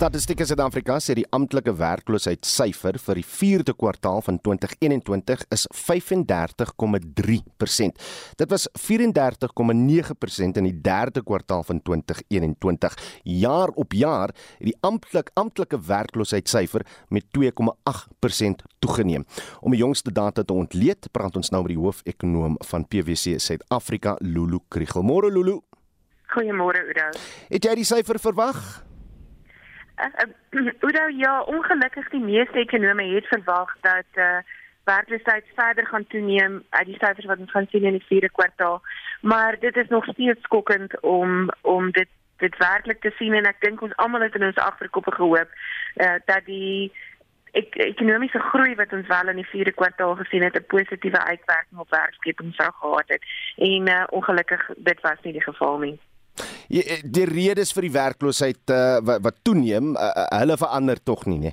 Statistiek Suid-Afrika sê die amptelike werkloosheidssyfer vir die 4de kwartaal van 2021 is 35,3%. Dit was 34,9% in die 3de kwartaal van 2021. Jaar op jaar het die amptelik amptelike werkloosheidssyfer met 2,8% toegeneem. Om die jongste data te ontleed, praat ons nou met die hoofekonoom van PwC Suid-Afrika, Lulu Kriel. Môre Lulu. Goeiemôre Udo. Het jy die syfer verwag? Uh, uh, Udo, ja, ongelukkig die meeste ekonome het verwag dat eh uh, werkloosheid verder gaan toeneem uit die syfers wat ons gaan sien in die vierde kwartaal. Maar dit is nog steeds skokkend om om dit dit werklik te sien en ek dink ons almal het in ons agterkoppe gehoop eh uh, dat die ek ekonomiese groei wat ons wel in die vierde kwartaal gesien het 'n positiewe uitwerking op werkskeping sou gehad het. En uh, ongelukkig dit was nie die geval nie. Eh, die redes vir die werkloosheid uh, wat, wat toeneem, uh, hulle verander tog nie, né?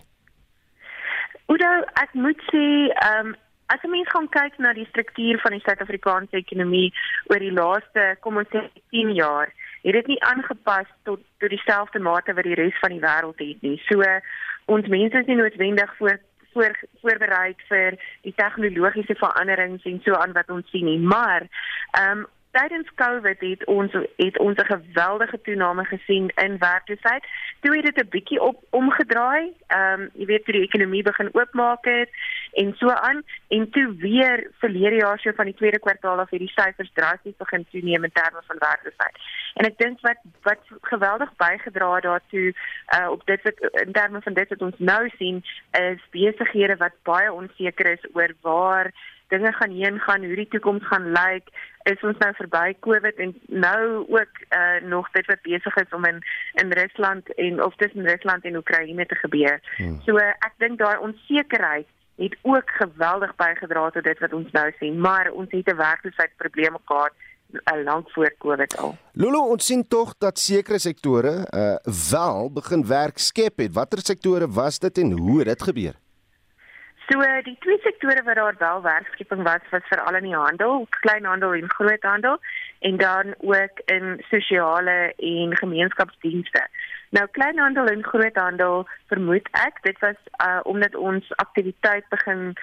Oudo, ek moet sê, ehm um, as jy mens gaan kyk na die struktuur van die Suid-Afrikaanse ekonomie oor die laaste, kom ons sê 10 jaar, het dit nie aangepas tot tot dieselfde mate wat die res van die wêreld het nie. So ons mense is nie noodwendig voor voor voorberei vir die tegnologiese veranderings en so aan wat ons sien nie, maar ehm um, tydens Covid het ons het ons 'n geweldige toename gesien in werkloosheid. Toe het dit 'n bietjie op omgedraai. Ehm um, jy weet toe die ekonomie begin oopmaak het en so aan en toe weer verlede jaar so van die tweede kwartaal af het die syfers drasties begin toeneem in terme van werkloosheid. En ek dink wat wat geweldig bygedra het daartoe uh op dit wat in terme van dit wat ons nou sien is besighede wat baie onseker is oor waar dinge gaan heen gaan, hoe die toekoms gaan lyk, is ons nou verby Covid en nou ook uh nog dit wat besig is om in in Rusland en of tussen Rusland en Oekraïne te gebeur. Hmm. So uh, ek dink daai onsekerheid het ook geweldig bygedra tot dit wat ons nou sien, maar ons het 'n werkloosheidprobleme gehad al lank voor Covid al. Lolo, ons sien tog dat sekere sektore uh wel begin werk skep het. Watter sektore was dit en hoe het dit gebeur? So die twee sektore waar daar wel werkskeping was was veral in die handel, kleinhandel en groothandel en dan ook in sosiale en gemeenskapsdienste. Nou kleinhandel en groothandel vermoed ek dit was uh, omdat ons aktiwiteit begin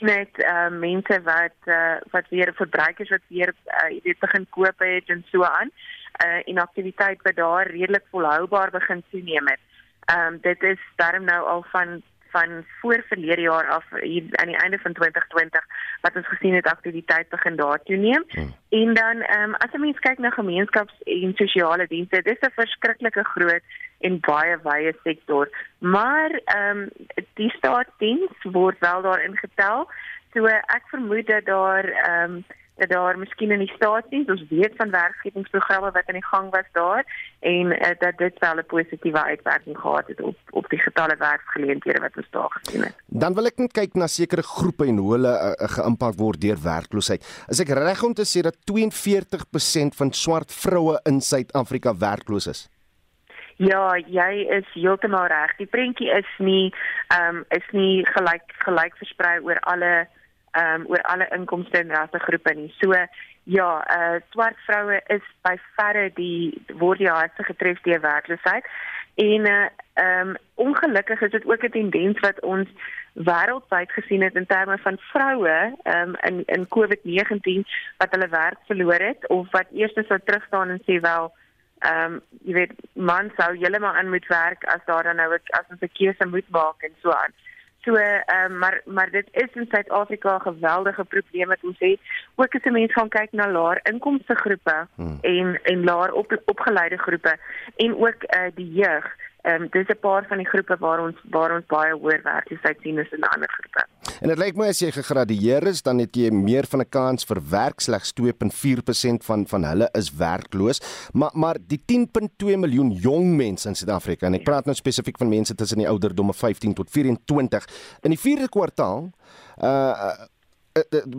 met uh, mense wat uh, wat weer verbruikers wat weer uh, jy weet begin koop het en so aan uh, en aktiwiteit wat daar redelik volhoubaar begin toeneem het. Ehm um, dit is daarom nou al van van voor verlede jaar af hier aan die einde van 2020 wat ons gesien het aktiwiteit begin daar toeneem. Hmm. En dan ehm um, as 'n mens kyk na gemeenskaps- en sosiale dienste, dis 'n verskriklike groot en baie wye sektor. Maar ehm um, die staatsdiens word wel daarin getel. So ek vermoed dat daar ehm um, dat daar miskien in die staatsdiens ons weet van werkgewingsprogramme wat aan die gang was daar en uh, dat dit wel 'n positiewe uitwerking gehad het op op die getalle werksgeleenthede wat ons daar gesien het. Dan wil ek net kyk na sekere groepe en hoe hulle uh, geïmpak word deur werkloosheid. As ek reg om te sê dat 42% van swart vroue in Suid-Afrika werkloos is. Ja, jy is heeltemal reg. Die prentjie is nie ehm um, is nie gelyk gelyk versprei oor alle ehm um, oor alle inkomste en rassegroepe nie. So ja, eh uh, swart vroue is by verre die word die hardste getref deur werkloosheid. En eh uh, ehm um, ongelukkig is dit ook 'n tendens wat ons wêreldwyd gesien het in terme van vroue ehm um, in in COVID-19 wat hulle werk verloor het of wat eers sou terugstaan en sê wel ehm um, jy weet man sou heeltemal aan moet werk as daar dan nou as ons 'n keuse moet maak en so aan. So ehm um, maar maar dit is in Suid-Afrika 'n geweldige probleem wat ons het. Ook as 'n mens gaan kyk na laer inkomste groepe hmm. en en laer op, opgeleide groepe en ook uh, die jeug. Ehm um, dis 'n paar van die groepe waar ons waar ons baie hoër werkloosheid sien as in ander groepe. En dit lyk my as jy gegradueer is, dan het jy meer van 'n kans vir werk. Slegs 2.4% van van hulle is werkloos. Maar maar die 10.2 miljoen jong mense in Suid-Afrika en ek praat nou spesifiek van mense tussen die ouderdomme 15 tot 24 in die 4de kwartaal uh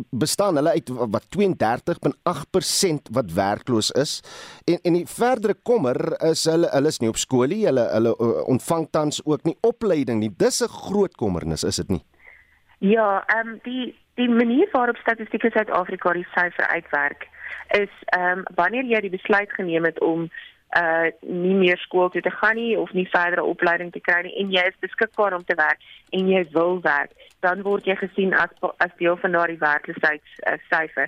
bestaan hulle uit wat 32.8% wat werkloos is. En en die verdere kommer is hulle hulle is nie op skool nie hulle hulle uh, ontvang tans ook nie opleiding nie. Dis 'n groot kommernis is dit nie? Ja ehm um, die die manier waarop statistiek in Suid-Afrika die syfer uitwerk is ehm um, wanneer jy die besluit geneem het om uh nie meer skool toe te gaan nie of nie verdere opleiding te kry nie en jy is beskikbaar om te werk en jy wil werk, dan word jy gesien as as deel van daardie werkloosheidssyfer.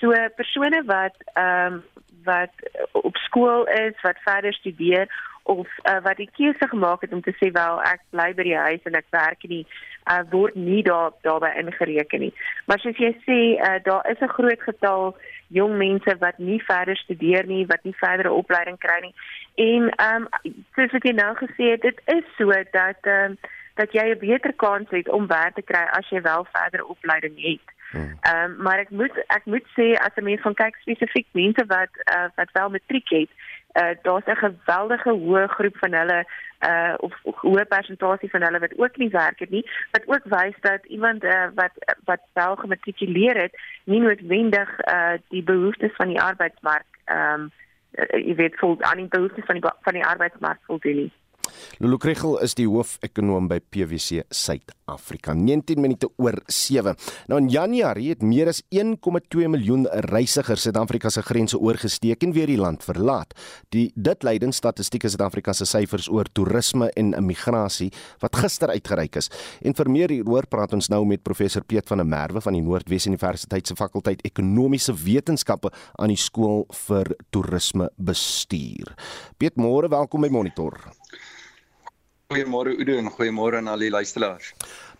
So persone wat ehm um, wat op skool is, wat verder studeer of uh, wat die keuse gemaak het om te sê wel ek bly by die huis en ek werk nie uh, word nie daar daarbey ingereken nie. Maar soos jy sê, uh, daar is 'n groot getal jong mense wat nie verder studeer nie, wat nie verdere opleiding kry nie. En ehm um, soos ek nou gesê het, dit is so dat ehm um, dat jy 'n beter kans het om werk te kry as jy wel verdere opleiding het. Hmm. Ehm um, maar ek moet ek moet sê as 'n mens van kyk spesifiek mense wat uh, wat wel matriek het, uh, daar's 'n geweldige hoë groep van hulle uh of, of hoë persentasie van hulle wat ook nie werk het nie wat ook wys dat iemand uh, wat wat wel gematrikuleer het nie noodwendig uh die behoeftes van die arbeidsmark ehm um, jy weet vol aan die behoeftes van die van die arbeidsmark voldoen nie. Lulu Kregel is die hoofekonoom by PwC Suid-Afrika. 19 minute oor 7. Nou in Januarie het meer as 1,2 miljoen reisigers Suid-Afrika se grense oorgesteek en weer die land verlaat. Die dit leiding statistieke Suid-Afrika se syfers oor toerisme en immigrasie wat gister uitgereik is. En vir meer hieroor praat ons nou met professor Piet van der Merwe van die Noordwes Universiteit se fakulteit Ekonomiese Wetenskappe aan die skool vir toerisme bestuur. Piet, môre, welkom by Monitor. Goeiemôre Udo en goeiemôre aan al die luisteraars.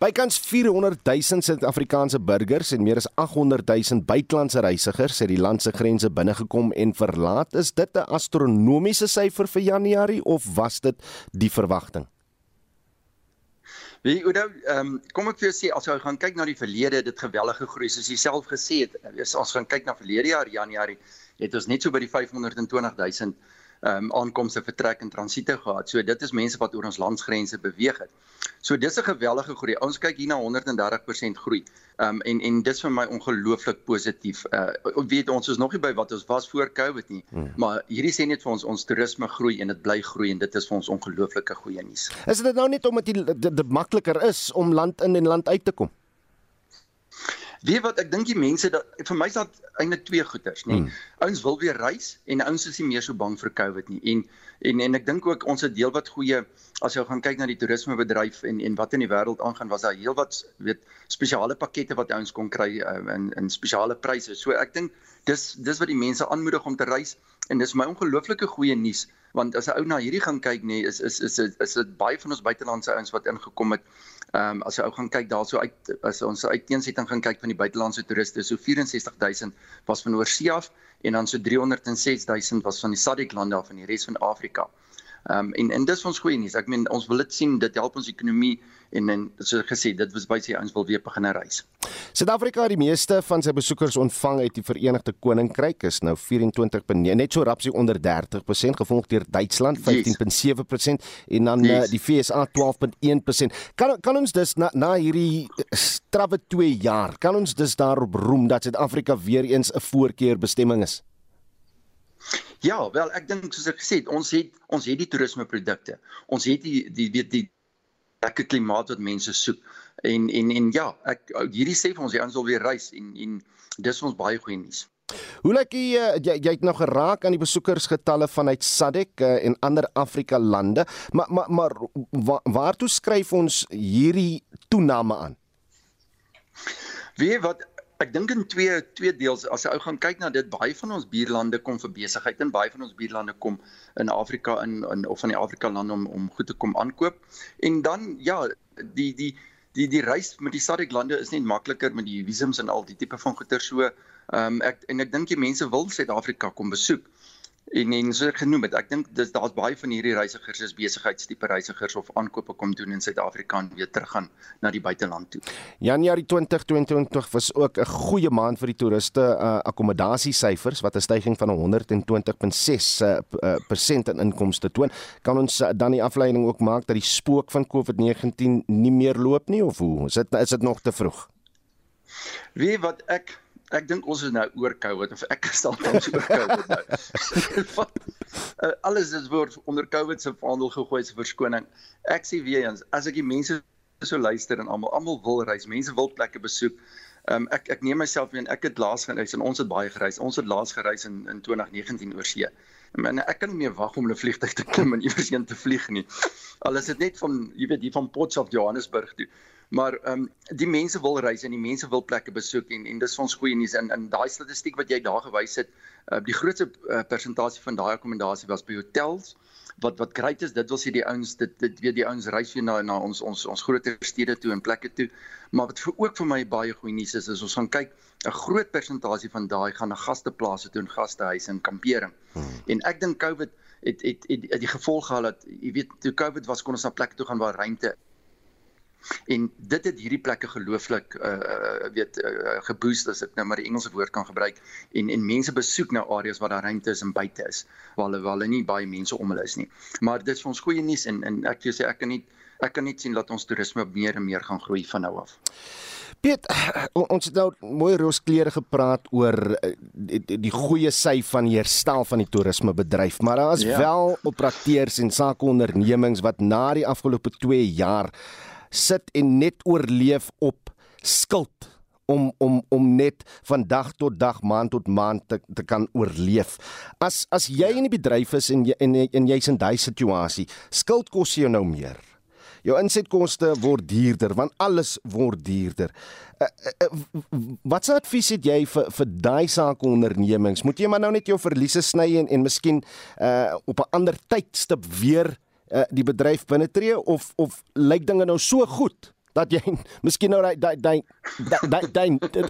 Bykans 400 000 Suid-Afrikaanse burgers en meer as 800 000 buitelandse reisigers het die land se grense binnegekom en verlaat. Is dit 'n astronomiese syfer vir Januarie of was dit die verwagting? Wie Udo, ehm um, kom ek vir jou sê as jy gaan kyk na die verlede, dit gewellige groei soos jy self gesê het. As ons gaan kyk na verlede jaar Januarie, het ons net so by die 520 000 ehm um, aankomste vertrek en transiete gehad. So dit is mense wat oor ons landsgrense beweeg het. So dis 'n gewellige groei. Ons kyk hier na 130% groei. Ehm um, en en dis vir my ongelooflik positief. Uh weet ons is nog nie by wat ons was voor Covid nie, hmm. maar hierdie sê net vir ons ons toerisme groei en dit bly groei en dit is vir ons ongelooflike goeie nuus. Is dit nou net omdat dit makliker is om land in en land uit te kom? Weet wat ek dink die mense dat vir my is dit eintlik twee goeters, nê. Nee. Hmm. Ouens wil weer reis en ouens is nie meer so bang vir COVID nie. En en en ek dink ook ons het deel wat goeie as jy gaan kyk na die toerismebedryf en en wat in die wêreld aangaan, was daar heelwat weet spesiale pakkette wat ouens kon kry uh, in in spesiale pryse. So ek dink dis dis wat die mense aanmoedig om te reis en dis my ongelooflike goeie nuus want as 'n ou na hierdie gaan kyk nê is is is is dit baie van ons buitelandse ouens wat ingekom het. Ehm um, as jy ou gaan kyk daarso uit as ons uiteensetting gaan kyk van die buitelandse toeriste so 64000 was van oorsee af en dan so 306000 was van die SADC lande af en die res van Afrika. Ehm um, en en dis ons goeie nuus. Ek meen ons wil dit sien dit help ons ekonomie en en soos gesê dit was baie sê ons wil weer begin reis. Suid-Afrika het die meeste van sy besoekers ontvang uit die Verenigde Koninkryk is nou 24.9 net so rapsie onder 30% gevolg deur Duitsland 15.7% yes. en dan yes. uh, die FSA 12.1%. Kan kan ons dus na na hierdie strawwe 2 jaar kan ons dus daarop roem dat Suid-Afrika weer eens 'n voorkeur bestemming is. Ja, wel ek dink soos ek gesê het, ons het ons het die toerismeprodukte. Ons het die die weet die, die lekker klimaat wat mense soek. En en en ja, ek hierdie sê vir ons jy ons wil weer reis en en dis ons baie goeie nuus. Hoe lyk jy, eh, jy jy het nou geraak aan die besoekersgetalle vanuit SADC uh, en ander Afrika lande, maar maar maar waar, waartoe skryf ons hierdie toename aan? Wie wat Ek dink in twee twee deels as jy ou gaan kyk na dit baie van ons buurlande kom vir besigheid en baie van ons buurlande kom in Afrika in, in of van die Afrika lande om om goed te kom aankoop. En dan ja, die die die die reis met die SADC lande is net makliker met die visums en al die tipe van goeder so. Ehm um, ek en ek dink die mense wil Suid-Afrika kom besoek. En en so genoem het, ek dink dis daar's baie van hierdie reisigers is besigheidstipe reisigers of aankope kom doen in Suid-Afrika en weer teruggaan na die buiteland toe. Januarie 2022 was ook 'n goeie maand vir die toeriste uh, akkommodasiesyfers wat 'n stygings van 120.6% uh, uh, in inkomste toon. Kan ons uh, dan die afleiding ook maak dat die spook van COVID-19 nie meer loop nie of hoe? Is dit is dit nog te vroeg? Wie wat ek ek dink ons is nou oor COVID of ek staan tans oor COVID nou. uh, alles is word onder COVID se verhandel gegooi se verskoning. Ek sê weer eens, as ek die mense so luister en almal almal wil reis, mense wil plekke besoek. Um, ek ek neem myself in ek het laas gereis en ons het baie gereis. Ons het laas gereis in in 2019 oor see. Men ek kan nie meer wag om 'n vliegtuig te klim en iewers heen te vlieg nie. Al is dit net van jy weet hier van Potchefstroom Johannesburg toe. Maar ehm um, die mense wil reis en die mense wil plekke besoek en en dis ons goeie nuus. En in daai statistiek wat jy daar gewys het, uh, die grootste uh, persentasie van daai akkommodasie was by hotels. Wat wat great is dit wil sê die ouens dit dit weet die ouens reis weer na na ons ons ons groter stede toe en plekke toe. Maar wat vir ook vir my baie goeie nuus is is ons gaan kyk 'n groot persentasie van daai gaan na gasteplase toe en gastehuise en kampering. Hmm. en ek dink covid het het het, het die gevolg gehad dat jy weet toe covid was kon ons na plekke toe gaan waar ruimte en dit het hierdie plekke gelooflik uh weet uh, geboost as ek nou maar die Engelse woord kan gebruik en en mense besoek nou areas waar daar ruimte is en buite is waar hulle waar hulle nie baie mense om hulle is nie maar dit is vir ons goeie nuus en en ek wil sê ek kan nie ek kan net sien dat ons toerisme meer en meer gaan groei van nou af Piet, ons het nou mooi roosklere gepraat oor die, die, die goeie sy van die herstel van die toerismebedryf, maar daar is ja. wel operateurs en sakeondernemings wat na die afgelope 2 jaar sit en net oorleef op skuld om om om net van dag tot dag, maand tot maand te, te kan oorleef. As as jy in die bedryf is en jy en, en jy's in daai situasie, skuld kos jou nou meer. Jou insetkoste word duurder want alles word duurder. Uh, uh, uh, wat sou advies het jy vir vir daai sake ondernemings? Moet jy maar nou net jou verliese sny en en miskien uh op 'n ander tydstip weer uh, die bedryf binnetree of of lyk dinge nou so goed dat jy miskien nou daai daai daai daai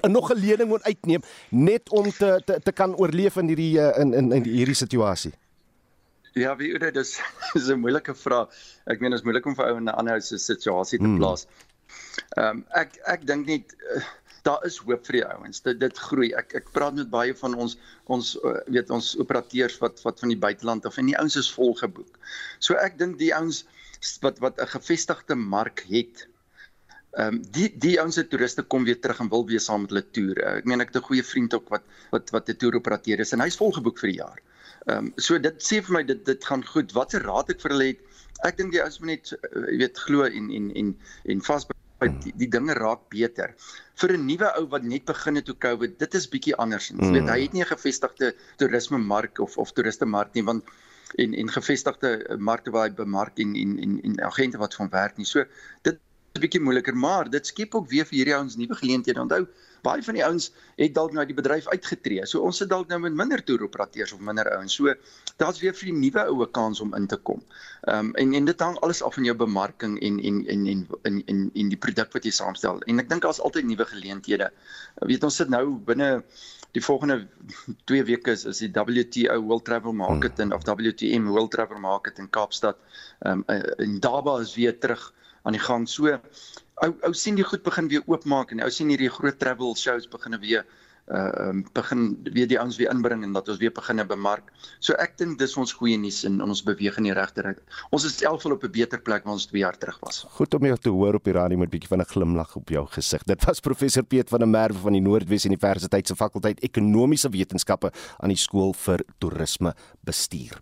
nog 'n lening moet uitneem net om te te, te kan oorleef in hierdie uh, in in in hierdie situasie. Ja, wie dit is is 'n moeilike vraag. Ek meen dit is moeilik om vir ou in 'n ander situasie te hmm. plaas. Ehm um, ek ek dink net uh, daar is hoop vir die ouens. Dit dit groei. Ek ek praat met baie van ons ons uh, weet ons operateurs wat wat van die buiteland af en die ouens is vol geboek. So ek dink die ouens wat wat 'n gevestigde mark het. Ehm um, die die ouens se toeriste kom weer terug en wil weer saam met hulle toer. Ek meen ek het 'n goeie vriend ook wat wat wat 'n toeroperateur is en hy's vol geboek vir die jaar. Ehm um, so dit sê vir my dit dit gaan goed. Wat se raad ek vir hulle het? Ek dink die ouens moet net uh, weet glo en en en en vas die, die dinge raak beter. Vir 'n nuwe ou wat net begin het toe COVID, dit is bietjie anders. Jy mm. weet, hy het nie 'n gevestigde toerisme mark of of toeriste mark nie want en en gevestigde markte waar hy bemark en en en, en agente wat van werk nie. So dit is bietjie moeiliker, maar dit skep ook weer vir hierdie ouens nuwe geleenthede. Onthou, baie van die ouens het dalk nou die bedryf uitgetree. So ons sit dalk nou met minder toeroperateurs of minder ouens. So daar's weer vir die nuwe oue kans om in te kom. Ehm um, en en dit hang alles af van jou bemarking en en en en in in en die produk wat jy saamstel. En ek dink daar's altyd nuwe geleenthede. Weet ons sit nou binne die volgende 2 weke is, is die WTO World Travel Market hmm. en of WTM World Travel Market in Kaapstad. Ehm um, en Daba is weer terug aan die gang. So ou ou sien die goed begin weer oopmaak en ou sien hierdie groot travel shows begin weer uh um, begin weer die ouens weer inbring en dat ons weer begine bemark. So ek dink dis ons goeie nuus en ons beweeg in die regte rigting. Ons is elfvol op 'n beter plek waar ons 2 jaar terug was. Goed om jou te hoor op die radio met 'n bietjie van 'n glimlag op jou gesig. Dit was professor Piet van der Merwe van die Noordwes Universiteit se fakulteit Ekonomiese Wetenskappe aan die skool vir toerisme bestuur.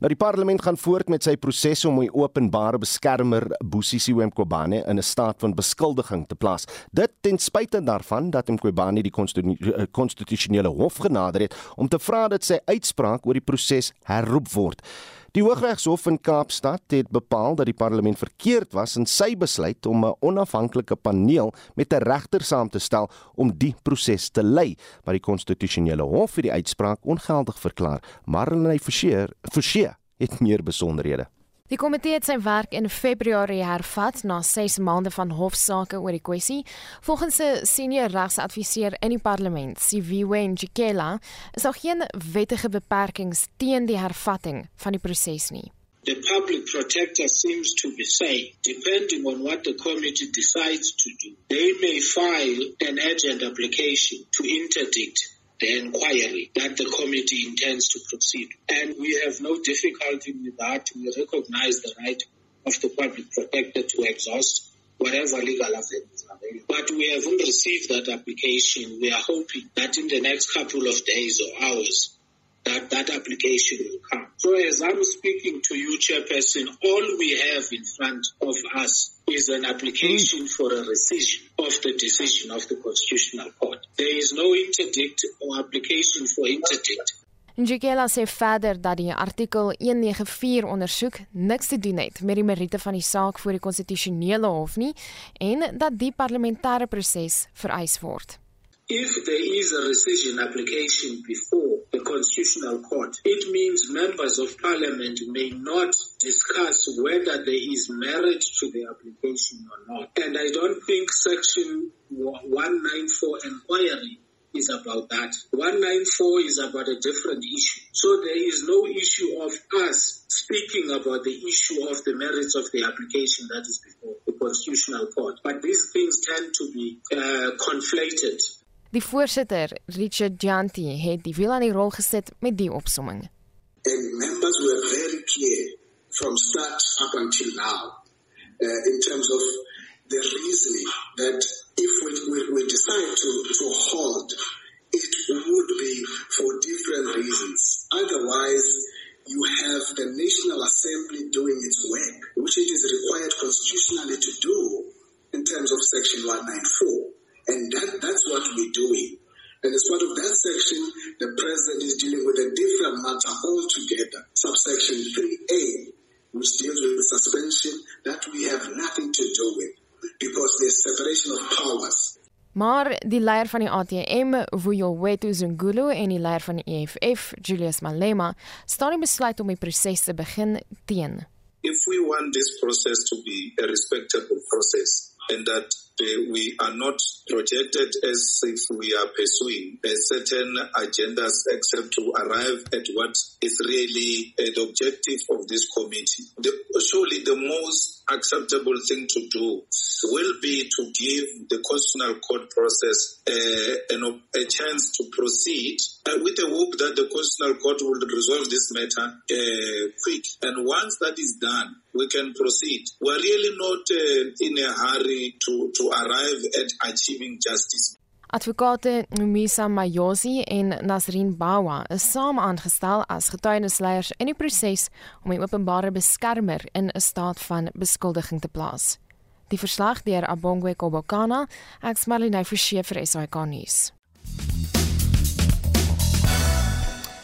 Nou die parlement gaan voort met sy proses om die openbare beskermer Busisi Mqobane in 'n staat van beskuldiging te plaas. Dit ten spyte daarvan dat Mqobane die eh, konstitusionele hof genader het om te vra dat sy uitspraak oor die proses herroep word. Die Hooggeregshof in Kaapstad het bepaal dat die parlement verkeerd was in sy besluit om 'n onafhanklike paneel met 'n regter saam te stel om die proses te lei, maar die konstitusionele hof het die uitspraak ongeldig verklaar. Marlenae Forsie, Forsie het meer besonderhede. Die komitee het sy werk in Februarie hervat na 6 maande van hofsaake oor die kwessie. Volgens 'n senior regsadviseur in die parlement, Siviwe Njikela, is daar geen wettige beperkings teen die hervatting van die proses nie. The public protector seems to be saying, depending on what the committee decides to do, they may file an urgent application to interdict the inquiry that the committee intends to proceed. And we have no difficulty with that. We recognize the right of the public protector to exhaust whatever legal avenues are available. But we haven't received that application. We are hoping that in the next couple of days or hours, that that application will come. So as I'm speaking to you, Chairperson, all we have in front of us is an application for a rescission of the decision of the Constitutional Court. There is no interdict or application for interdict. Njikela sê verder dat die artikel 194 ondersoek niks te doen het met die meriete van die saak voor die konstitusionele hof nie en dat die parlementêre proses vereis word. If there is a rescission application before the Constitutional Court, it means members of parliament may not discuss whether there is merit to the application or not. And I don't think section 194 inquiry is about that. 194 is about a different issue. So there is no issue of us speaking about the issue of the merits of the application that is before the Constitutional Court. But these things tend to be uh, conflated. Die voorsitter, Richard Janti, het die wiel aan die rol gesit met die opsomming. And members were very clear from start up until now uh, in terms of the reasoning that if we, we, we decide to, to hold, it would be for different reasons. Otherwise, you have the National Assembly doing its work, which it is required constitutionally to do in terms of Section 194. And that, that's what we're doing. And as part of that section, the president is dealing with a different matter altogether. Subsection 3A, which deals with the suspension, that we have nothing to do with because there's separation of powers. Maar die leier van die ATM, Vuyowetu Zungulu en die leier van die EFF, Julius Malema, staan die besluit om die proses te begin teen. If we want this process to be a respectable process and that we are not projected as if we are pursuing certain agendas except to arrive at what is really uh, the objective of this committee. The, surely the most acceptable thing to do will be to give the constitutional court process uh, an, a chance to proceed uh, with the hope that the constitutional court will resolve this matter uh, quick. And once that is done, we can proceed. We're really not uh, in a hurry to, to arrive at achieving justice. Advokate Numisa Mayosi en Nasrin Bawa is saam aangestel as getuienisleiers in die proses om die openbare beskermer in 'n staat van beskuldiging te plaas. Die verslag deur Abongwe Kobokana, ek's Marlene Forsie vir SAK nuus.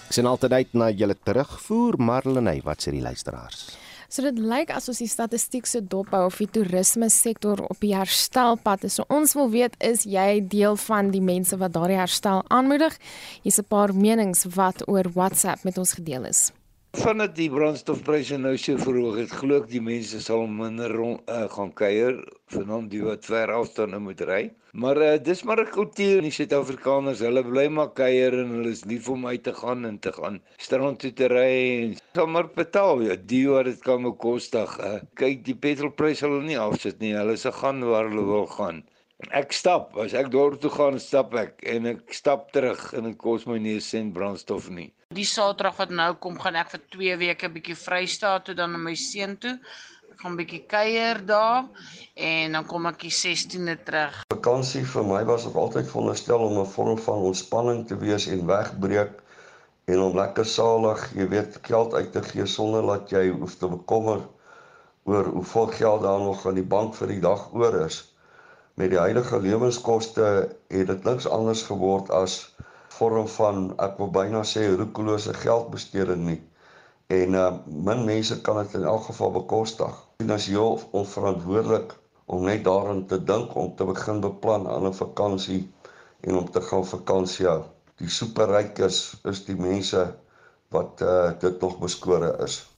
Ek sien altyd uit na julle terugvoer Marlene, wat sê die luisteraars? So dit lyk asof die statistiek se dophou of die toerisme sektor op die herstelpad is. So ons wil weet is jy deel van die mense wat daardie herstel aanmoedig? Hier's 'n paar menings wat oor WhatsApp met ons gedeel is. Vandat die brandstofpryse nou so verhoog het, glo ek die mense sal minder rond, uh, gaan kuier, veral die wat ver afstande moet ry. Maar uh, dis maar 'n kultuur in die Suid-Afrikaners. Hulle bly maar kuier en hulle is lief om uit te gaan en te gaan strand toe te ry en sommer betaal. Ja, die wat dit kan bekostig. Uh, kyk, die petrolpryse sal hulle nie afsit nie. Hulle se gaan waar hulle wil gaan. Ek stap, as ek dorp toe gaan, stap ek en ek stap terug en dit kos my nie 'n sent brandstof nie. Die Saterdag wat nou kom, gaan ek vir 2 weke bietjie Vrystaat toe dan na my seun toe. Ek gaan bietjie kuier daar en dan kom ek die 16de terug. Vakansie vir my was ook altyd veronderstel om 'n vorm van ontspanning te wees en wegbreek en om lekker salig, jy weet, geld uit te gee sonder dat jy hoef te bekommer oor hoeveel geld daar nog aan die bank vir die dag oor is met die huidige lewenskoste het dit niks anders geword as vorm van ek wil byna sê roekelose geldbesteding nie. En uh min mense kan dit in elk geval bekostig. Dit is heel onverantwoordelik om net daaraan te dink om te begin beplan aan 'n vakansie en om te gaan vakansie hou. Die superrykes is die mense wat uh dit nog beskore is.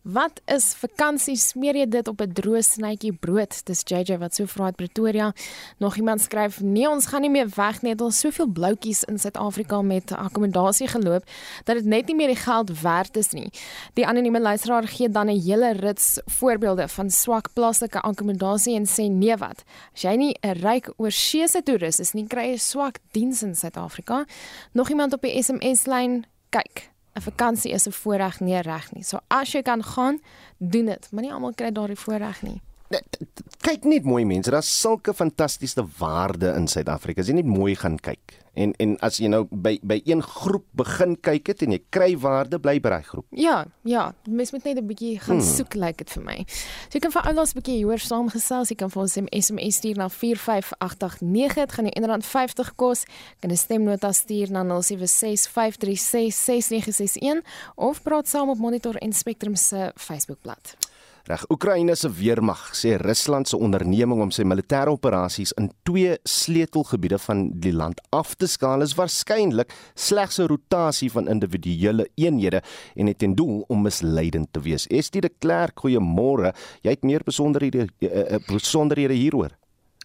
Wat is vakansie? Smeer jy dit op 'n droë snytjie brood? Dis JJ wat so vra uit Pretoria. Nog iemand skryf: "Nee, ons gaan nie meer weg nie. Ons soveel bloutjies in Suid-Afrika met akkommodasie geloop dat dit net nie meer die geld werd is nie." Die anonieme luisteraar gee dan 'n hele rits voorbeelde van swak plaaslike akkommodasie en sê: "Nee, wat? As jy nie 'n ryk oorseese toerist is nie, kry jy swak diens in Suid-Afrika." Nog iemand op die SMS-lyn: "Kyk, 'n vakansie is 'n voorreg nie reg nie. So as jy kan gaan, doen dit, maar nie almal kry daardie voorreg nie. Kyk net mooi mense, daar's sulke fantastiese waarde in Suid-Afrika. As jy net mooi gaan kyk. En en as jy nou by by een groep begin kyk het en jy kry waarde bly by daai groep. Ja, ja, mens moet net 'n bietjie gaan hmm. soek lyk like dit vir my. So jy kan vir almal 'n bietjie hoor saamgesels, jy kan vir ons 'n SMS stuur na 45889, dit gaan jou R1.50 kos. Kan 'n stemnota stuur na 0765366961 of praat saam op Monitor en Spectrum se Facebookblad. Reg, Oekraïne se weermag sê Rusland se onderneming om sy militêre operasies in twee sleutelgebiede van die land af te skaal is waarskynlik slegs 'n rotasie van individuele eenhede en het ten doel om misleidend te wees. Estie de Klerk, goeiemôre. Jy het meer besonderhede uh, besonderhede hieroor.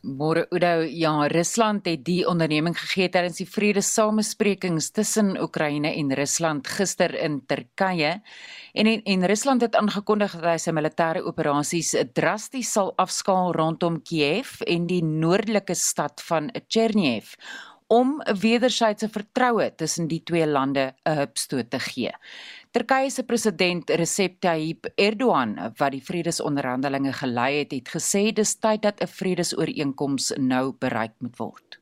Môre Oudo, ja, Rusland het die onderneming gegee tydens die vredesamesprekings tussen Oekraïne en Rusland gister in Turkye. En en, en Rusland het aangekondig dat hy sy militêre operasies drasties sal afskaal rondom Kiev en die noordelike stad van Chernihiv om 'n wederwysige vertroue tussen die twee lande 'n hupstoot te gee. Turkye se president Recep Tayyip Erdogan wat die vredesonderhandelinge gelei het, het gesê dis tyd dat 'n vredesooreenkoms nou bereik moet word.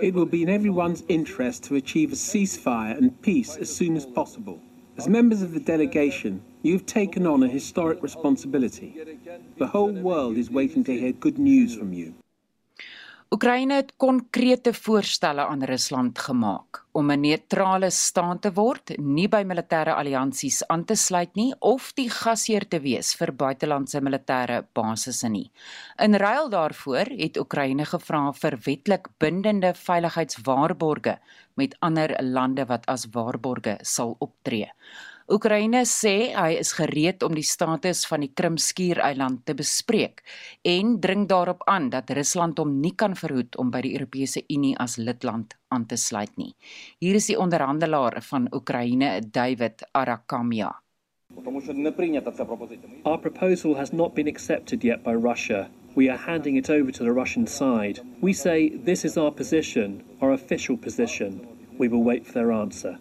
It will be in everyone's interest to achieve a ceasefire and peace as soon as possible. As members of the delegation, you've taken on a historic responsibility. The whole world is waiting to hear good news from you. Oekraïne het konkrete voorstelle aan Rusland gemaak om 'n neutrale staat te word, nie by militêre alliansies aan te sluit nie of die gasheer te wees vir buitelandse militêre basisse nie. In ruil daarvoor het Oekraïne gevra vir wetlik bindende veiligheidswaarborge met ander lande wat as waarborge sal optree. Oekraïne sê hy is gereed om die status van die Krimskiereiland te bespreek en dring daarop aan dat Rusland hom nie kan verhoed om by die Europese Unie as lidland aan te sluit nie. Hier is die onderhandelaar van Oekraïne, David Arakamia. Our proposal has not been accepted yet by Russia. We are handing it over to the Russian side. We say this is our position, our official position. We will wait for their answer.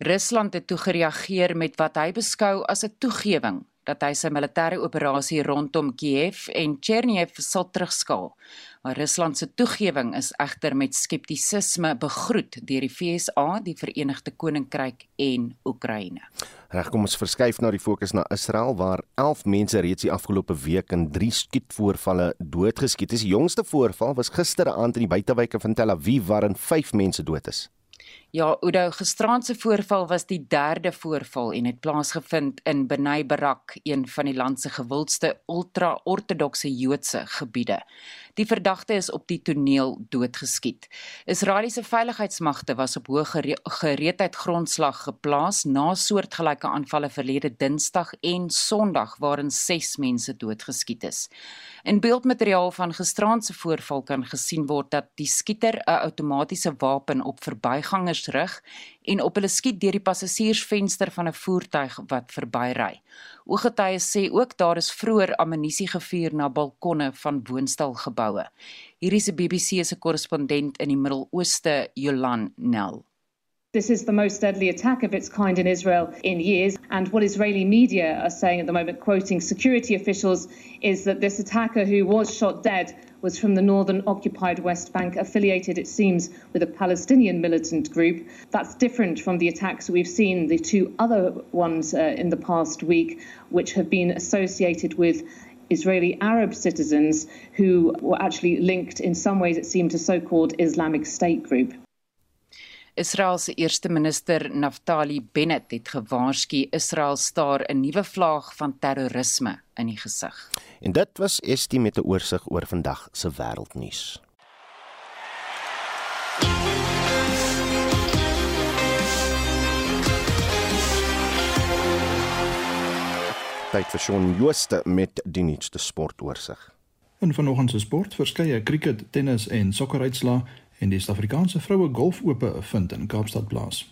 Rusland het toe gereageer met wat hy beskou as 'n toegewing dat hy sy militêre operasie rondom Kiev en Chernihiv sal terugskaal. Maar Rusland se toegewing is egter met skeptisisme begroet deur die FSA, die Verenigde Koninkryk en Oekraïne. Reg, kom ons verskuif na die fokus na Israel waar 11 mense reeds die afgelope week in 3 skietvoorvalle doodgeskiet is. Die jongste voorval was gisteraand in die buitewyke van Tel Aviv waarin 5 mense dood is. Ja, Oudo gisteraand se voorval was die derde voorval en het plaasgevind in Benay Barak, een van die land se gewildste ultra-ortodokse Joodse gebiede. Die verdagte is op die toneel doodgeskiet. Israeliese veiligheidsmagte was op hoë gereedheid grondslag geplaas na soortgelyke aanvalle verlede Dinsdag en Sondag waarin 6 mense doodgeskiet is. In beeldmateriaal van gisteraand se voorval kan gesien word dat die skieter 'n outomatiese wapen op verbygangers rig en op hulle skiet deur die passasiersvenster van 'n voertuig wat verbyry. Ooggetuies sê ook daar is vroeër ammunisie gevuur na balkonne van woonstelgeboue. Hier is 'n BBC se korrespondent in die Midde-Ooste, Jolan Nel. This is the most deadly attack of its kind in Israel in years. And what Israeli media are saying at the moment, quoting security officials, is that this attacker who was shot dead was from the northern occupied West Bank, affiliated, it seems, with a Palestinian militant group. That's different from the attacks we've seen, the two other ones uh, in the past week, which have been associated with Israeli Arab citizens who were actually linked in some ways, it seemed, to so called Islamic State group. Israel se eerste minister Naftali Bennett het gewaarsku Israel staar 'n nuwe vlaag van terrorisme in die gesig. En dit was Estie met 'n oorsig oor vandag se wêreldnuus. Tyd vir Shaun Jooste met die nuutste sportoorsig. In vanoggend se sport verskeie cricket, tennis en sokkeruitslae en die Suid-Afrikaanse vroue golfope vind in Kaapstad plaas.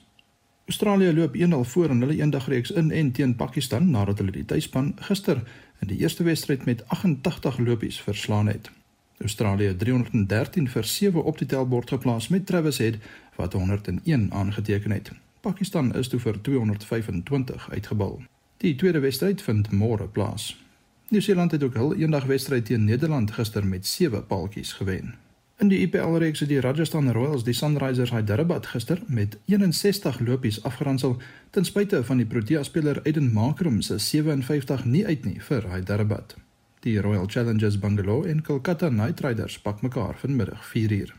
Australië loop 1-0 voor in hulle eendagreeks in en teen Pakistan nadat hulle die tuisspan gister in die eerste wedstryd met 88 lopies verslaan het. Australië 313 vir 7 op die tellbord geplaas met Travis Head wat 101 aangeteken het. Pakistan is toe vir 225 uitgebal. Die tweede wedstryd vind môre plaas. Nieu-Seeland het ook hul eendagwedstryd teen Nederland gister met 7 paaltjies gewen. In die IPL reeks het die Rajasthan Royals die Sunrisers Hyderabad gister met 61 lopies afgeronsel ten spyte van die Protea speler Aiden Markram se 57 nie uit nie vir Hyderabad. Die Royal Challengers Bangalore en Kolkata Knight Riders pak mekaar vanmiddag 4uur.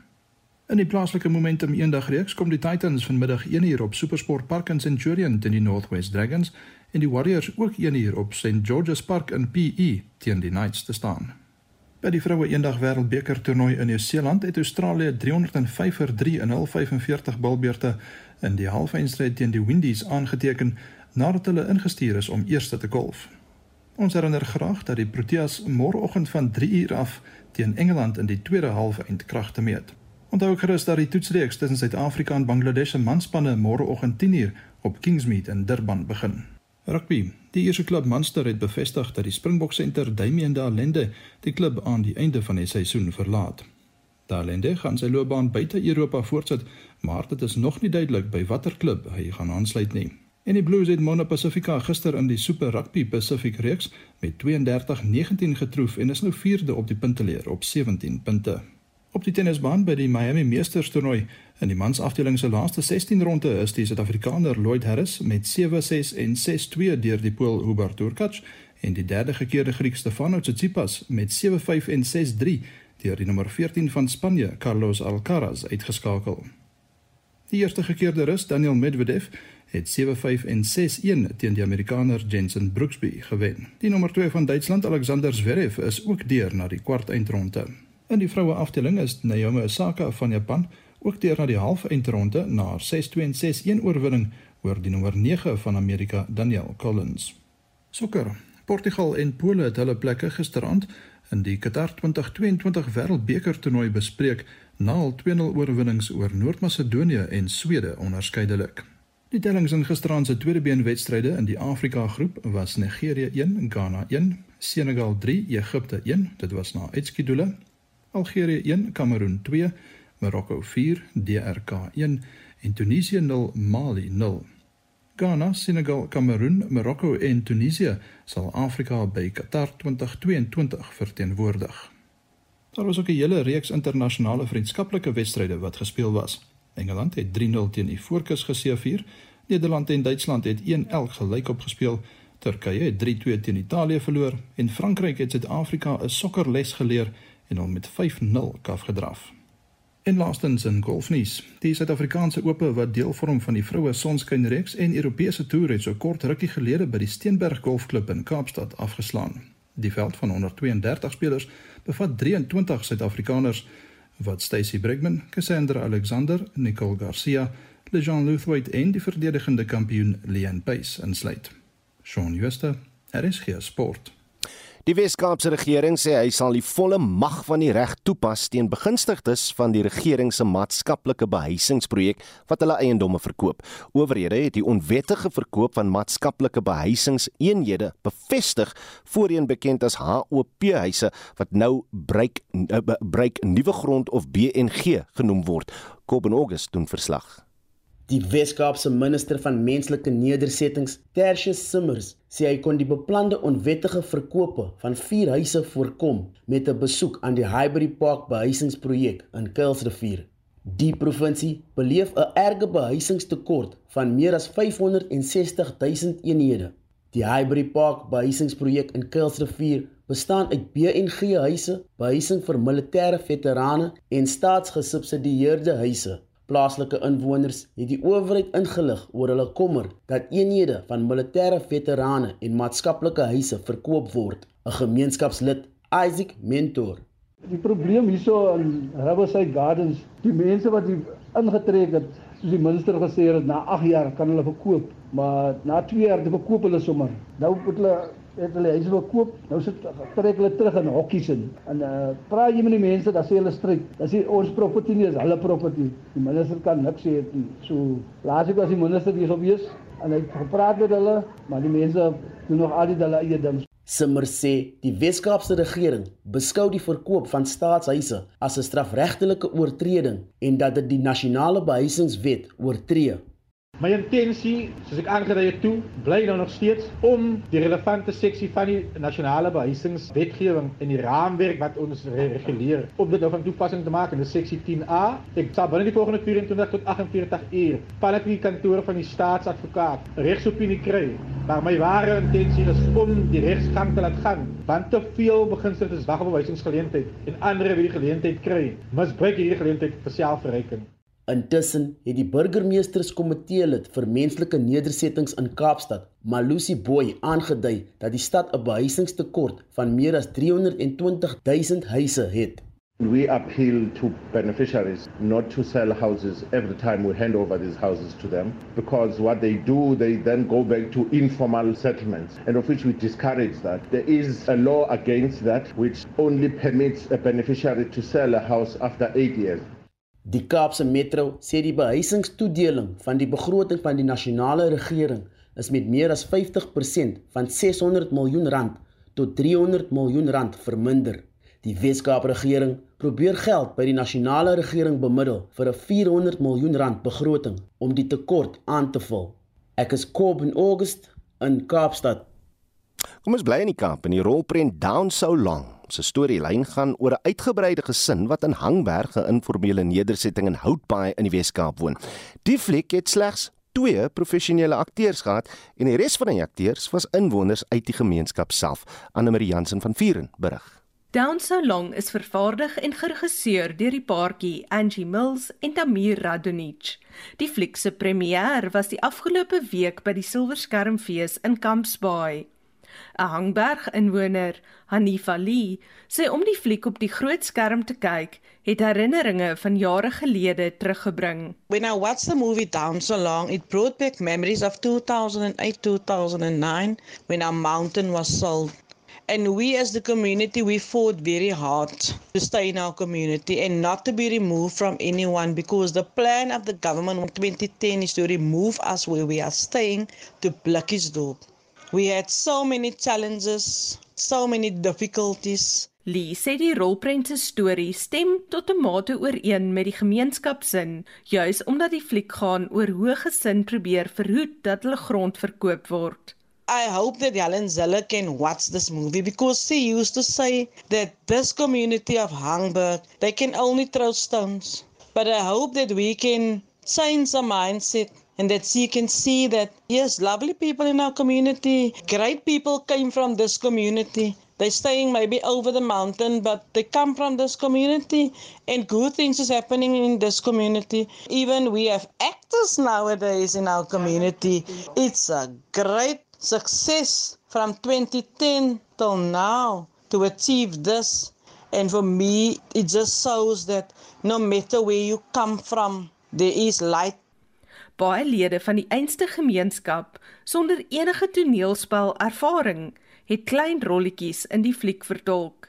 In die plaaslike momentum eendagreeks kom die Titans vanmiddag 1uur op SuperSport Park in Centurion teen die Northwest Dragons en die Warriors ook 1uur op St George's Park in PE teen die Knights te staan. By die vroue eendag wêreldbeker toernooi in Nieu-Seeland het Australië 305 vir 3 in hul 45 balbeurte in die halfeindstryd teen die Windies aangeteken nadat hulle ingestuur is om eerste te golf. Ons herinner graag dat die Proteas môreoggend van 3 uur af teen Engeland in die tweede halfeind krag te meet. Onthou gerus dat die toetsreeks tussen Suid-Afrika en Bangladesh se manspanne môreoggend 10uur op Kingsmead in Durban begin. Rugby. Die Ierse klub Munster het bevestig dat die Springbok senter Damien Dalende die klub aan die einde van die seisoen verlaat. Dalende gaan sy loopbaan buite Europa voortsit, maar dit is nog nie duidelik by watter klub hy gaan aansluit nie. En die Blues het Moana Pacifica gister in die Super Rugby Pacific reeks met 32-19 getroof en is nou 4de op die punteleer op 17 punte. Op die tennisbaan by die Miami Meesters toernooi in die mansafdeling se laaste 16 ronde is die Suid-Afrikaner Lloyd Harris met 7-6 en 6-2 deur die Pool Hubert Hurkacz en die derde gekeerde Griek Stefanos Tsitsipas met 7-5 en 6-3 deur die nommer 14 van Spanje Carlos Alcaraz uitgeskakel. Die eerste gekeerde Rus Daniel Medvedev het 7-5 en 6-1 teen die Amerikaner Jensen Brooksby gewen. Die nommer 2 van Duitsland Alexander Zverev is ook deur na die kwart eindronde. In die vroue afdeling is Naomi Osaka van Japan ook deur na die halfeindronde na haar 6-2 en 6-1 oorwinning oor die nommer 9 van Amerika Danielle Collins. Sokker. Portugal en Pole het hulle plekke gisterand in die Qatar 2022 Wêreldbeker toernooi bespreek na hul 2-0 oorwinnings oor Noord-Macedonië en Swede onderskeidelik. Die tellings in gisteraand se tweede been wedstryde in die Afrika groep was Nigerië 1, Ghana 1, Senegal 3, Egipte 1, dit was na uitskiedoele Algerië 1, Kameroen 2, Marokko 4, DRK 1 en Tunesië 0, Mali 0. Ghana, Senegal, Kameroen, Marokko en Tunesië sal Afrika by Qatar 2022 verteenwoordig. Daar was ook 'n hele reeks internasionale vriendskaplike wedstryde wat gespeel was. Engeland het 3-0 teen die Voorkus geseëvier. Nederland en Duitsland het 1-1 gelyk opgespeel. Turkye het 3-2 teen Italië verloor en Frankryk het Suid-Afrika 'n sokkerles geleer en hom met 5-0 kaf gedraf. En laastens in golfnuus, die Suid-Afrikaanse Ope wat deel vorm van die vroue sonskynreeks en Europese toer het so kort rukkie gelede by die Steenberg Golfklub in Kaapstad afgeslaan. Die veld van 132 spelers bevat 23 Suid-Afrikaners wat Stacy Brigman, Cassandra Alexander, Nicole Garcia, Lejean Luthwaite en die verdedigende kampioen Leon Pace insluit. Shaun Schuster, RSG Sport. Die Wes-Kaapse regering sê hy sal die volle mag van die reg toepas teen begunstigdes van die regering se maatskaplike behuisingsprojek wat hulle eiendomme verkoop. Owerhede het die onwettige verkoop van maatskaplike behuisingseenhede bevestig, voorheen bekend as HOP huise wat nou breek breek nuwe grond of BNG genoem word. Kobben August doen verslag. Die Wes-Kaapse minister van menslike nedersettings, Tertius Simmers, sê hy kon die beplande onwettige verkope van vier huise voorkom met 'n besoek aan die Highbury Park behuisingsprojek in Kuilsrivier. Die provinsie beleef 'n erge behuisingstekort van meer as 560 000 eenhede. Die Highbury Park behuisingsprojek in Kuilsrivier bestaan uit BNG huise, behuising vir militêre veterane en staatsgesubsidieerde huise. Plaaslike inwoners het die owerheid ingelig oor hulle kommer dat eenhede van militêre veterane en maatskaplike huise verkoop word. 'n Gemeenskapslid, Isaac Mentor. Die probleem hierso in Riverside Gardens, die mense wat hier ingetrek het, soos die minister gesê het, na 8 jaar kan hulle verkoop, maar na 2 jaar te verkoop hulle sommer. Nou moet hulle het hulle huise wil koop. Nou sit trek hulle terug in hokkies in. En uh praat jy met die mense, dan sê hulle stryk. Dan sê ons property nie is hulle property. Die minister kan niks sê nie. So laat ek as die minister hier sou wees en hy gepraat met hulle, maar die mense doen nog al die hulle eie ding. Simmer sê die Wes-Kaapse regering beskou die verkoop van staatshuise as 'n strafregtelike oortreding en dat dit die nasionale behuisingswet oortree. My intensie, soos ek aangedui het toe, bly nou nog steeds om die relevante seksie van die nasionale behuisingswetgewing en die raamwerk wat ons reguleer, om dit nou van toepassing te maak in seksie 10A. Ek sal binne die volgende 24 tot 48 uur van die kantoor van die staatsadvokaat regsopinie kry. Maar my ware intensie is om die regsgang te laat gaan, want te veel beginseltes wag op 'n wysingsgeleentheid en ander wie die geleentheid kry, misbruik hierdie geleentheid vir selfverryking. Intussen het die burgemeesterskomitee lid vir menslike nedersettings in Kaapstad, Malusi Boy, aangedui dat die stad 'n behuisingstekort van meer as 320 000 huise het. We appeal to beneficiaries not to sell houses every time we hand over these houses to them because what they do, they then go back to informal settlements, and of which we discourage that. There is a law against that which only permits a beneficiary to sell a house after eight years. Die Kaapse Metro sê die behuisingstoedeling van die begroting van die nasionale regering is met meer as 50% van 600 miljoen rand tot 300 miljoen rand verminder. Die Weskaap regering probeer geld by die nasionale regering bemiddel vir 'n 400 miljoen rand begroting om die tekort aan te vul. Ek is Kob in August in Kaapstad. Kom ons bly in die Kaap en die rolprent Down So Long. Se storielyn gaan oor 'n uitgebreide gesin wat in Hangberg 'n informele nedersetting in Houtbaai in die Weskaap woon. Die fliek het slegs twee professionele akteurs gehad en die res van die akteurs was inwoners uit die gemeenskap self. Anne Marie Jansen van Vuren berig. Down So Long is vervaardig en geregisseer deur die paartjie Angie Mills en Tamir Radonich. Die fliek se premier was die afgelope week by die Silverskermfees in Kampsbaai. 'n Hangberg inwoner, Hanifa Lee, sê om die fliek op die groot skerm te kyk, het herinneringe van jare gelede teruggebring. When I watched the movie Down So Long, it brought back memories of 2008-2009 when our mountain was sold. And we as the community, we fought very hard to stay in our community and not to be removed from anyone because the plan of the government in 2010 is to remove us where we are staying to Blikkiesdorp. We had so many challenges, so many difficulties. Lee sê die rolprent se storie stem tot 'n mate ooreen met die gemeenskapsin, juis omdat die fliek gaan oor hoe gesin probeer verhoed dat hulle grond verkoop word. I hope that Helen Zeller can watch this movie because she used to say that this community of Hangberg, they can only throw stones. But I hope that we can change the mindset and that you can see that, yes, lovely people in our community, great people came from this community. They're staying maybe over the mountain, but they come from this community and good things is happening in this community. Even we have actors nowadays in our community. It's a great success from 2010 till now to achieve this. And for me, it just shows that no matter where you come from, there is light. Baie lede van die einste gemeenskap sonder enige toneelspel ervaring het klein rolletjies in die fliek vertolk.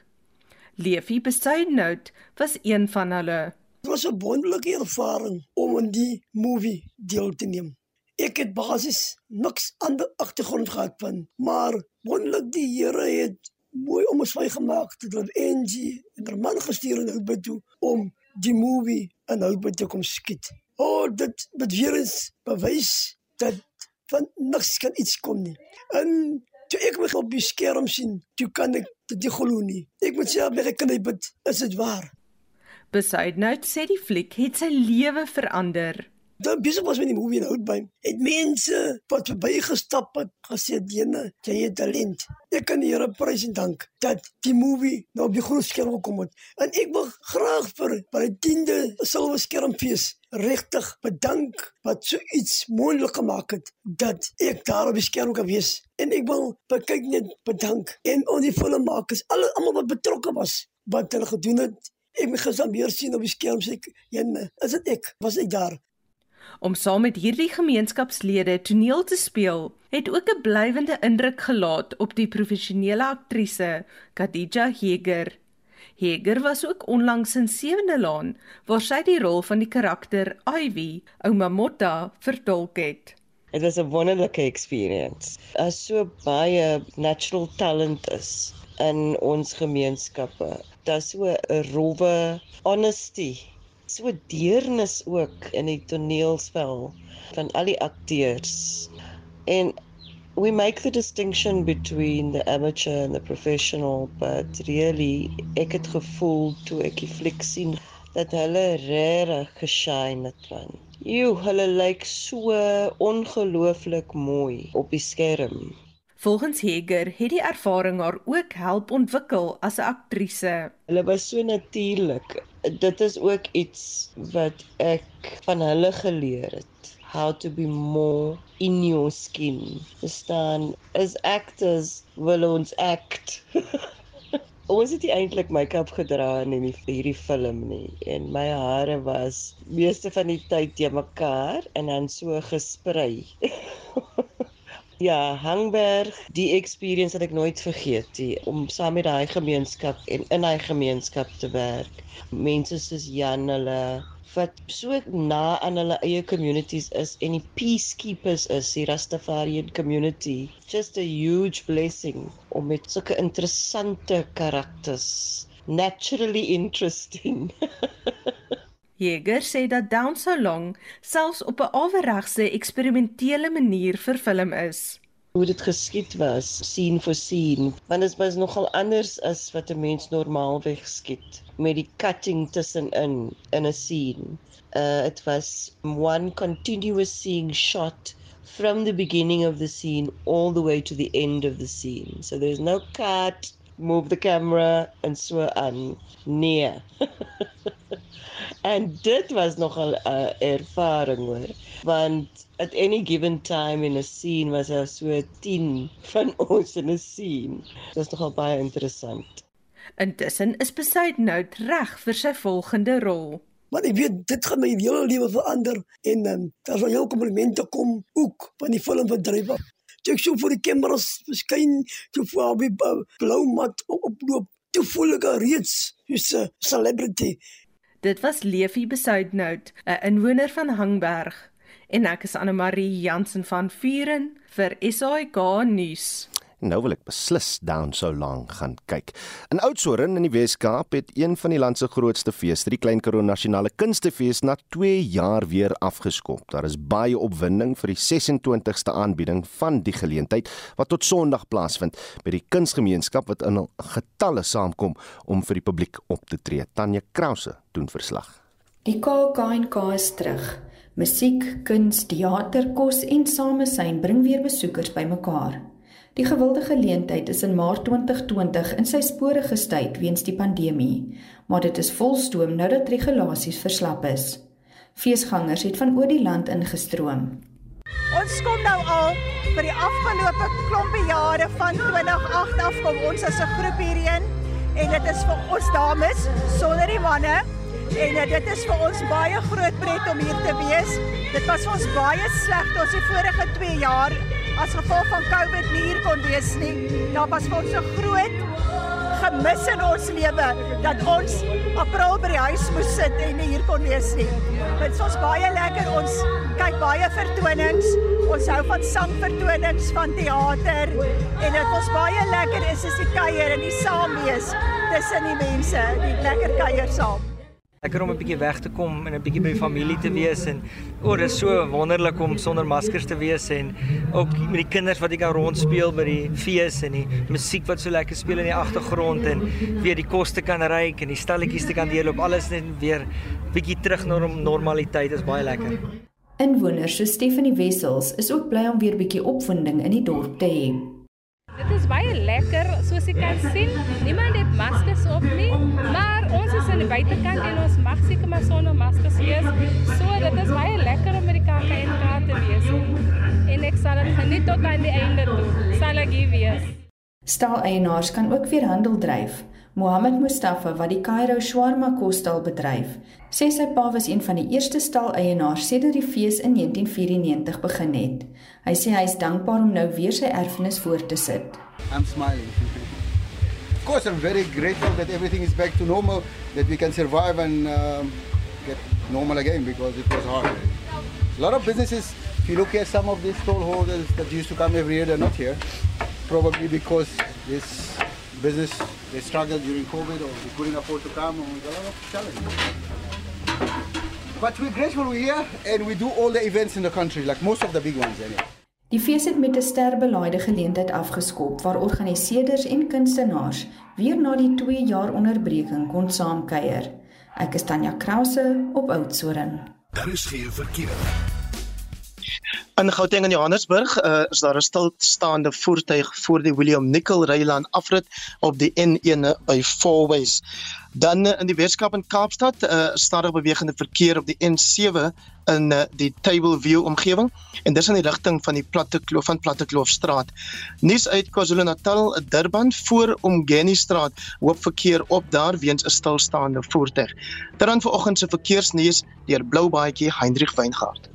Leefie Besuidnout was een van hulle. Dit was 'n wonderlike ervaring om in die movie deel te neem. Ek het basies niks ander agtergrond gehad van, maar wonderlik die Here het mooi om ons vrygemaak het dat Angie en haar man gestuur in Houtbed toe om die movie in Houtbed te kom skiet. O, oh, dit dit weer eens bewys dat van niks kan iets kom nie. En toe ek my op die skerm sien, toe kan ek dit glo nie. Ek moet sê ek kan dit bid, is dit waar. Besuidnout sê die fliek het sy lewe verander. Dan besig was met die movie nou by. Het mense wat verbygestap het gesê Dene, jy het talent. Ek kan die Here prys en dank dat die movie nou op die groot skerm gekom het. En ek wil graag vir by die 10de silwer skermfees regtig bedank wat so iets moontlik gemaak het dat ek daar op die skerm kan wees. En ek wil kyk net bedank en al die filmmakers, alle almal wat betrokke was wat hulle gedoen het. Ek moet gesam weer sien op die skerm sê, "Ja, is dit ek? Was ek daar?" Om saam met hierdie gemeenskapslede toneel te speel, het ook 'n blywende indruk gelaat op die professionele aktrise Khadija Heger. Heger was ook onlangs in Sewende Laan waar sy die rol van die karakter Ivy, ouma Motta, vertolk het. It was a wonderlike experience. As so baie natural talent is in ons gemeenskappe. Daar's so 'n rowwe honesty so deernis ook in die toneelspel van al die akteurs. En we make the distinction between the amateur and the professional, but really ek het gevoel toe ek die fliek sien dat hulle regtig geshine het man. Jy, hulle lyk so ongelooflik mooi op die skerm. Volgens Heger het die ervaring haar ook help ontwikkel as 'n aktrise. Hulle was so natuurlik. Dit is ook iets wat ek van hulle geleer het. How to be more in your skin. Verstaan, as actors wil ons act. ons het eintlik make-up gedra in hierdie film nie en my hare was meeste van die tyd te mekaar en dan so gesprei. Ja, Hangberg, die experience wat ek nooit vergeet nie om saam met daai gemeenskap en in daai gemeenskap te werk. Mense soos Jan hulle wat so na aan hulle eie communities is en die peacekeepers is, die Rastafarian community. Just a huge blessing om met sulke interessante karakters naturally interesting. Jäger sê dat Down So Long selfs op 'n aweregse eksperimentele manier vervilm is. Hoe dit geskied was, sien vir sien, want dit was nogal anders as wat 'n mens normaalweg skiet met die cutting tussenin in 'n scene. Uh it was one continuous seeing shot from the beginning of the scene all the way to the end of the scene. So there's no cut, move the camera and so on. Nee. En dit was nogal 'n uh, ervaring hoor, want at any given time in a scene was daar so 10 van ons in 'n scene. Dit was nogal baie interessant. Intussen is Besuit nou reg vir sy volgende rol. Maar ek weet dit gaan my hele lewe verander en um, daar sal jou komplimente kom ook van die filmbedryf af. Ek sou vir die kameras verskyn, toe voor die blou mat oploop, toe voel ek reeds 'n celebrity. Dit was Leefie Besuidnout, 'n inwoner van Hangberg, en ek is Anne Marie Jansen van Vuren vir SAK nuus. Nou wil ek beslis down so lank gaan kyk. In Oudtshoorn in die Wes-Kaap het een van die land se grootste feeste, die Klein Karoo Nasionale Kunstefees, na 2 jaar weer afgeskop. Daar is baie opwinding vir die 26ste aanbieding van die geleentheid wat tot Sondag plaasvind by die kunsgemeenskap wat in getalle saamkom om vir die publiek op te tree. Tanya Krause doen verslag. Die KAK&K is terug. Musiek, kuns, teater, kos en samesyn bring weer besoekers bymekaar. Die gewilde geleentheid is in Maart 2020 in sy spore gestuit weens die pandemie, maar dit is volstoom nou dat regulasies verslap is. Feesgangers het van oor die land ingestroom. Ons kom nou al vir die afgelope klompie jare van 2008 af kom ons as 'n groep hierheen en dit is vir ons dames sonder die manne en uh, dit is vir ons baie groot pret om hier te wees. Dit was vir ons baie sleg tot ons die vorige 2 jaar as gevolg van COVID nie hier kon wees nie. Daar was vir ons so groot gemis in ons lewe dat ons April by die huis moes sit en nie hier kon wees nie. Dit ons baie lekker. Ons kyk baie vertonings. Ons hou van sangvertonings, van teater en dit was baie lekker is is die kuier en die saam wees tussen die mense, die lekker kuier saam. Lekker om 'n bietjie weg te kom en 'n bietjie by familie te wees en o, oh, is so wonderlik om sonder maskers te wees en ook met die kinders wat ek kan rondspeel by die fees en die musiek wat so lekker speel in die agtergrond en weer die kos te kan ryk en die stalletjies te kan deel op alles net weer bietjie terug na normaliteit is baie lekker. Inwoners so Stephanie Wessels is ook bly om weer bietjie opwinding in die dorp te hê. Dit is baie lekker soos jy kan sien. Niemand het maskers op nie, maar ons is aan die buitekant en ons mag seker maar sonder maskers wees. So dit is baie lekker om met die KAK&K te wees. En ek sal dit geniet tot aan die einde toe. Sal ek hier wees. Staaleienaars kan ook weer handel dryf. Mohammed Mustafa wat die Cairo Shawarma kostal bedryf, sê sy pa was een van die eerste staaleienaars sedert die fees in 1994 begin het. Hy sê hy is dankbaar om nou weer sy erfenis voort te sit. I'm smiling. Of course I'm very grateful that everything is back to normal, that we can survive and um, get normal again because it was hard. A lot of businesses, if you look at some of these stallholders that used to come every year, they're not here. Probably because this business they struggled during COVID or they couldn't afford to come or a lot of challenges. But we're grateful we're here and we do all the events in the country, like most of the big ones anyway. Die fees het met 'n sterbelaaide geleentheid afgeskop waar organiseerders en kunstenaars weer na die 2 jaar onderbreking kon saamkuier. Ek is Tanya Krause op Oudtshoorn. Daar is geen verkeer. In Gauteng en Johannesburg uh, is daar 'n stilstaande voertuig voor die William Nicol Rylaan afrit op die N1 by Fourways. Dan uh, in die Weskaap en Kaapstad uh, stadig bewegende verkeer op die N7 in uh, die Table View omgewing en dis in die rigting van die Platte Kloof van Platte Kloofstraat. Nuus uit KwaZulu-Natal, Durban voor Omgeni Straat hoop verkeer op daar weens 'n stilstaande voertuig. Dan vanoggend se verkeersnuus deur Blou Baadjie Hendrik Weingart.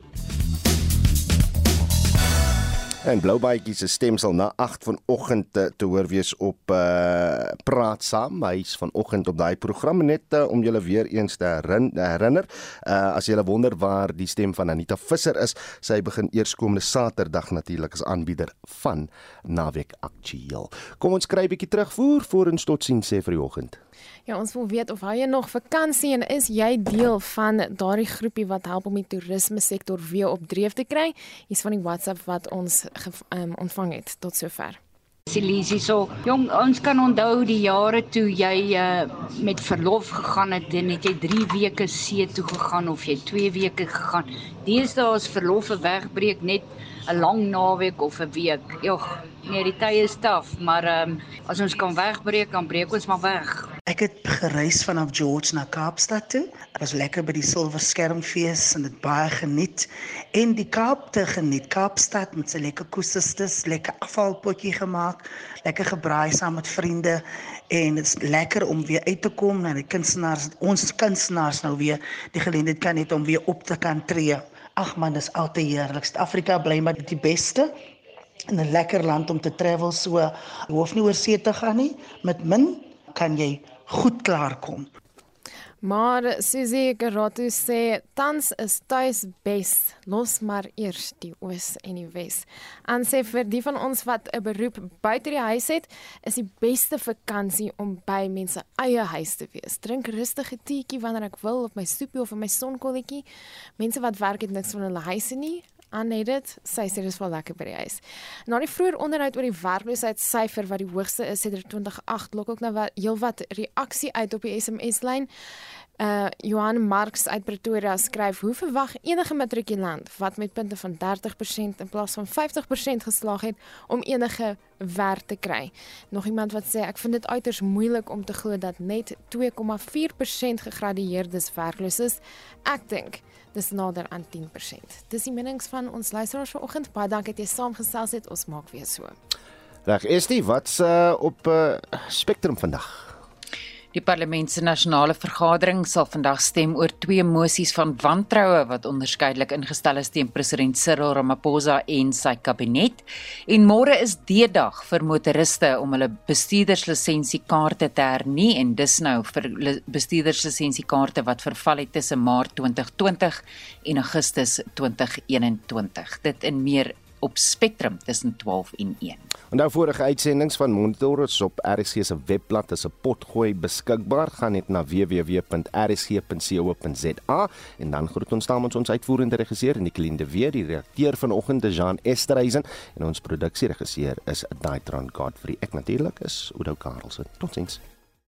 En Bloubaadjie se stem sal na 8 vanoggend te, te hoor wees op uh praat saam. Hy's vanoggend op daai program net uh, om julle weer eens te herin, herinner. Uh as julle wonder waar die stem van Anita Visser is, sy begin eerskomende Saterdag natuurlik as aanbieder van Naweek Aktueel. Kom ons kry 'n bietjie terugvoer voor ons totsiens sê vir die oggend. Ja, ons wil weet of hy nog vakansie en is jy deel van daardie groepie wat help om die toerisme sektor weer op dreef te kry? Hier's van die WhatsApp wat ons um, ontvang het tot sover. Silisi so jong ons kan onthou die jare toe jy uh, met verlof gegaan het en het jy 3 weke see toe gegaan of jy 2 weke gegaan. Deesdae is verlof 'n wegbreek net 'n lang naweek of 'n week. Jogg, nee, die tye is taaf, maar ehm um, as ons kan wegbreek, dan breek ons maar weg. Ek het gereis vanaf George na Kaapstad toe. Ek was lekker by die Silver Skermfees en dit baie geniet en die Kaap te geniet. Kaapstad met sy lekker koesistes, lekker afvalpotjie gemaak, lekker gebraai saam met vriende en dit is lekker om weer uit te kom na die kunstenaars, ons kunstenaars nou weer die geleentheid kan hê om weer op te kan tree. Ag man, dis altyd heerlik. Suid-Afrika bly maar die beste en 'n lekker land om te travel so. Jy hoef nie oor see te gaan nie. Met min kan jy goed klaarkom. Maar Susie Garatu sê tans is tuis bes, los maar eers die oos en die wes. En sê vir die van ons wat 'n beroep buite die huis het, is die beste vakansie om by mense eie huis te wees. Drink rustige teetjie wanneer ek wil op my stoepie of in my sonkolletjie. Mense wat werk het niks van hulle huise nie. Aan net dit, sy sê dis wel lekker by die huis. Na die vroeë onderhoud oor die werkloosheidsyfer wat die hoogste is sedert 2008, lok ook nou wat heelwat reaksie uit op die SMS-lyn. Uh Johan Marx uit Pretoria skryf: "Hoe verwag enige matrikulant wat met punte van 30% in plaas van 50% geslaag het om enige werk te kry?" Nog iemand wat sê: "Ek vind dit uiters moeilik om te glo dat net 2,4% gegradueerdes werkloos is. Ek dink dis nader aan 10%. Dis die menings van ons luisteraars vanoggend. Baie dankie dat jy saamgesels het. Ons maak weer so. Reg, is dit wat's uh, op uh, Spectrum vandag? Die Parlement se nasionale vergadering sal vandag stem oor twee mosies van wantroue wat onderskeidelik ingestel is teen president Cyril Ramaphosa en sy kabinet. En môre is D-dag vir motoriste om hulle bestuurderslisensiekaarte te hernie en dis nou vir bestuurderslisensiekaarte wat verval het tussen Maart 2020 en Augustus 2021. Dit in meer op Spectrum tussen 12 en 1. Onthou vorige uitsendings van Monitor is op RSG se webblad as 'n potgooi beskikbaar. Gaan net na www.rsg.co.za en dan groet ons namens ons uitvoerende regisseur Nicoline de Weer, die redakteur vanoggend is Jean Esterhuizen en ons produksieregisseur is Daitron Godfrey. Ek natuurlik is Udo Karlse. Totsiens.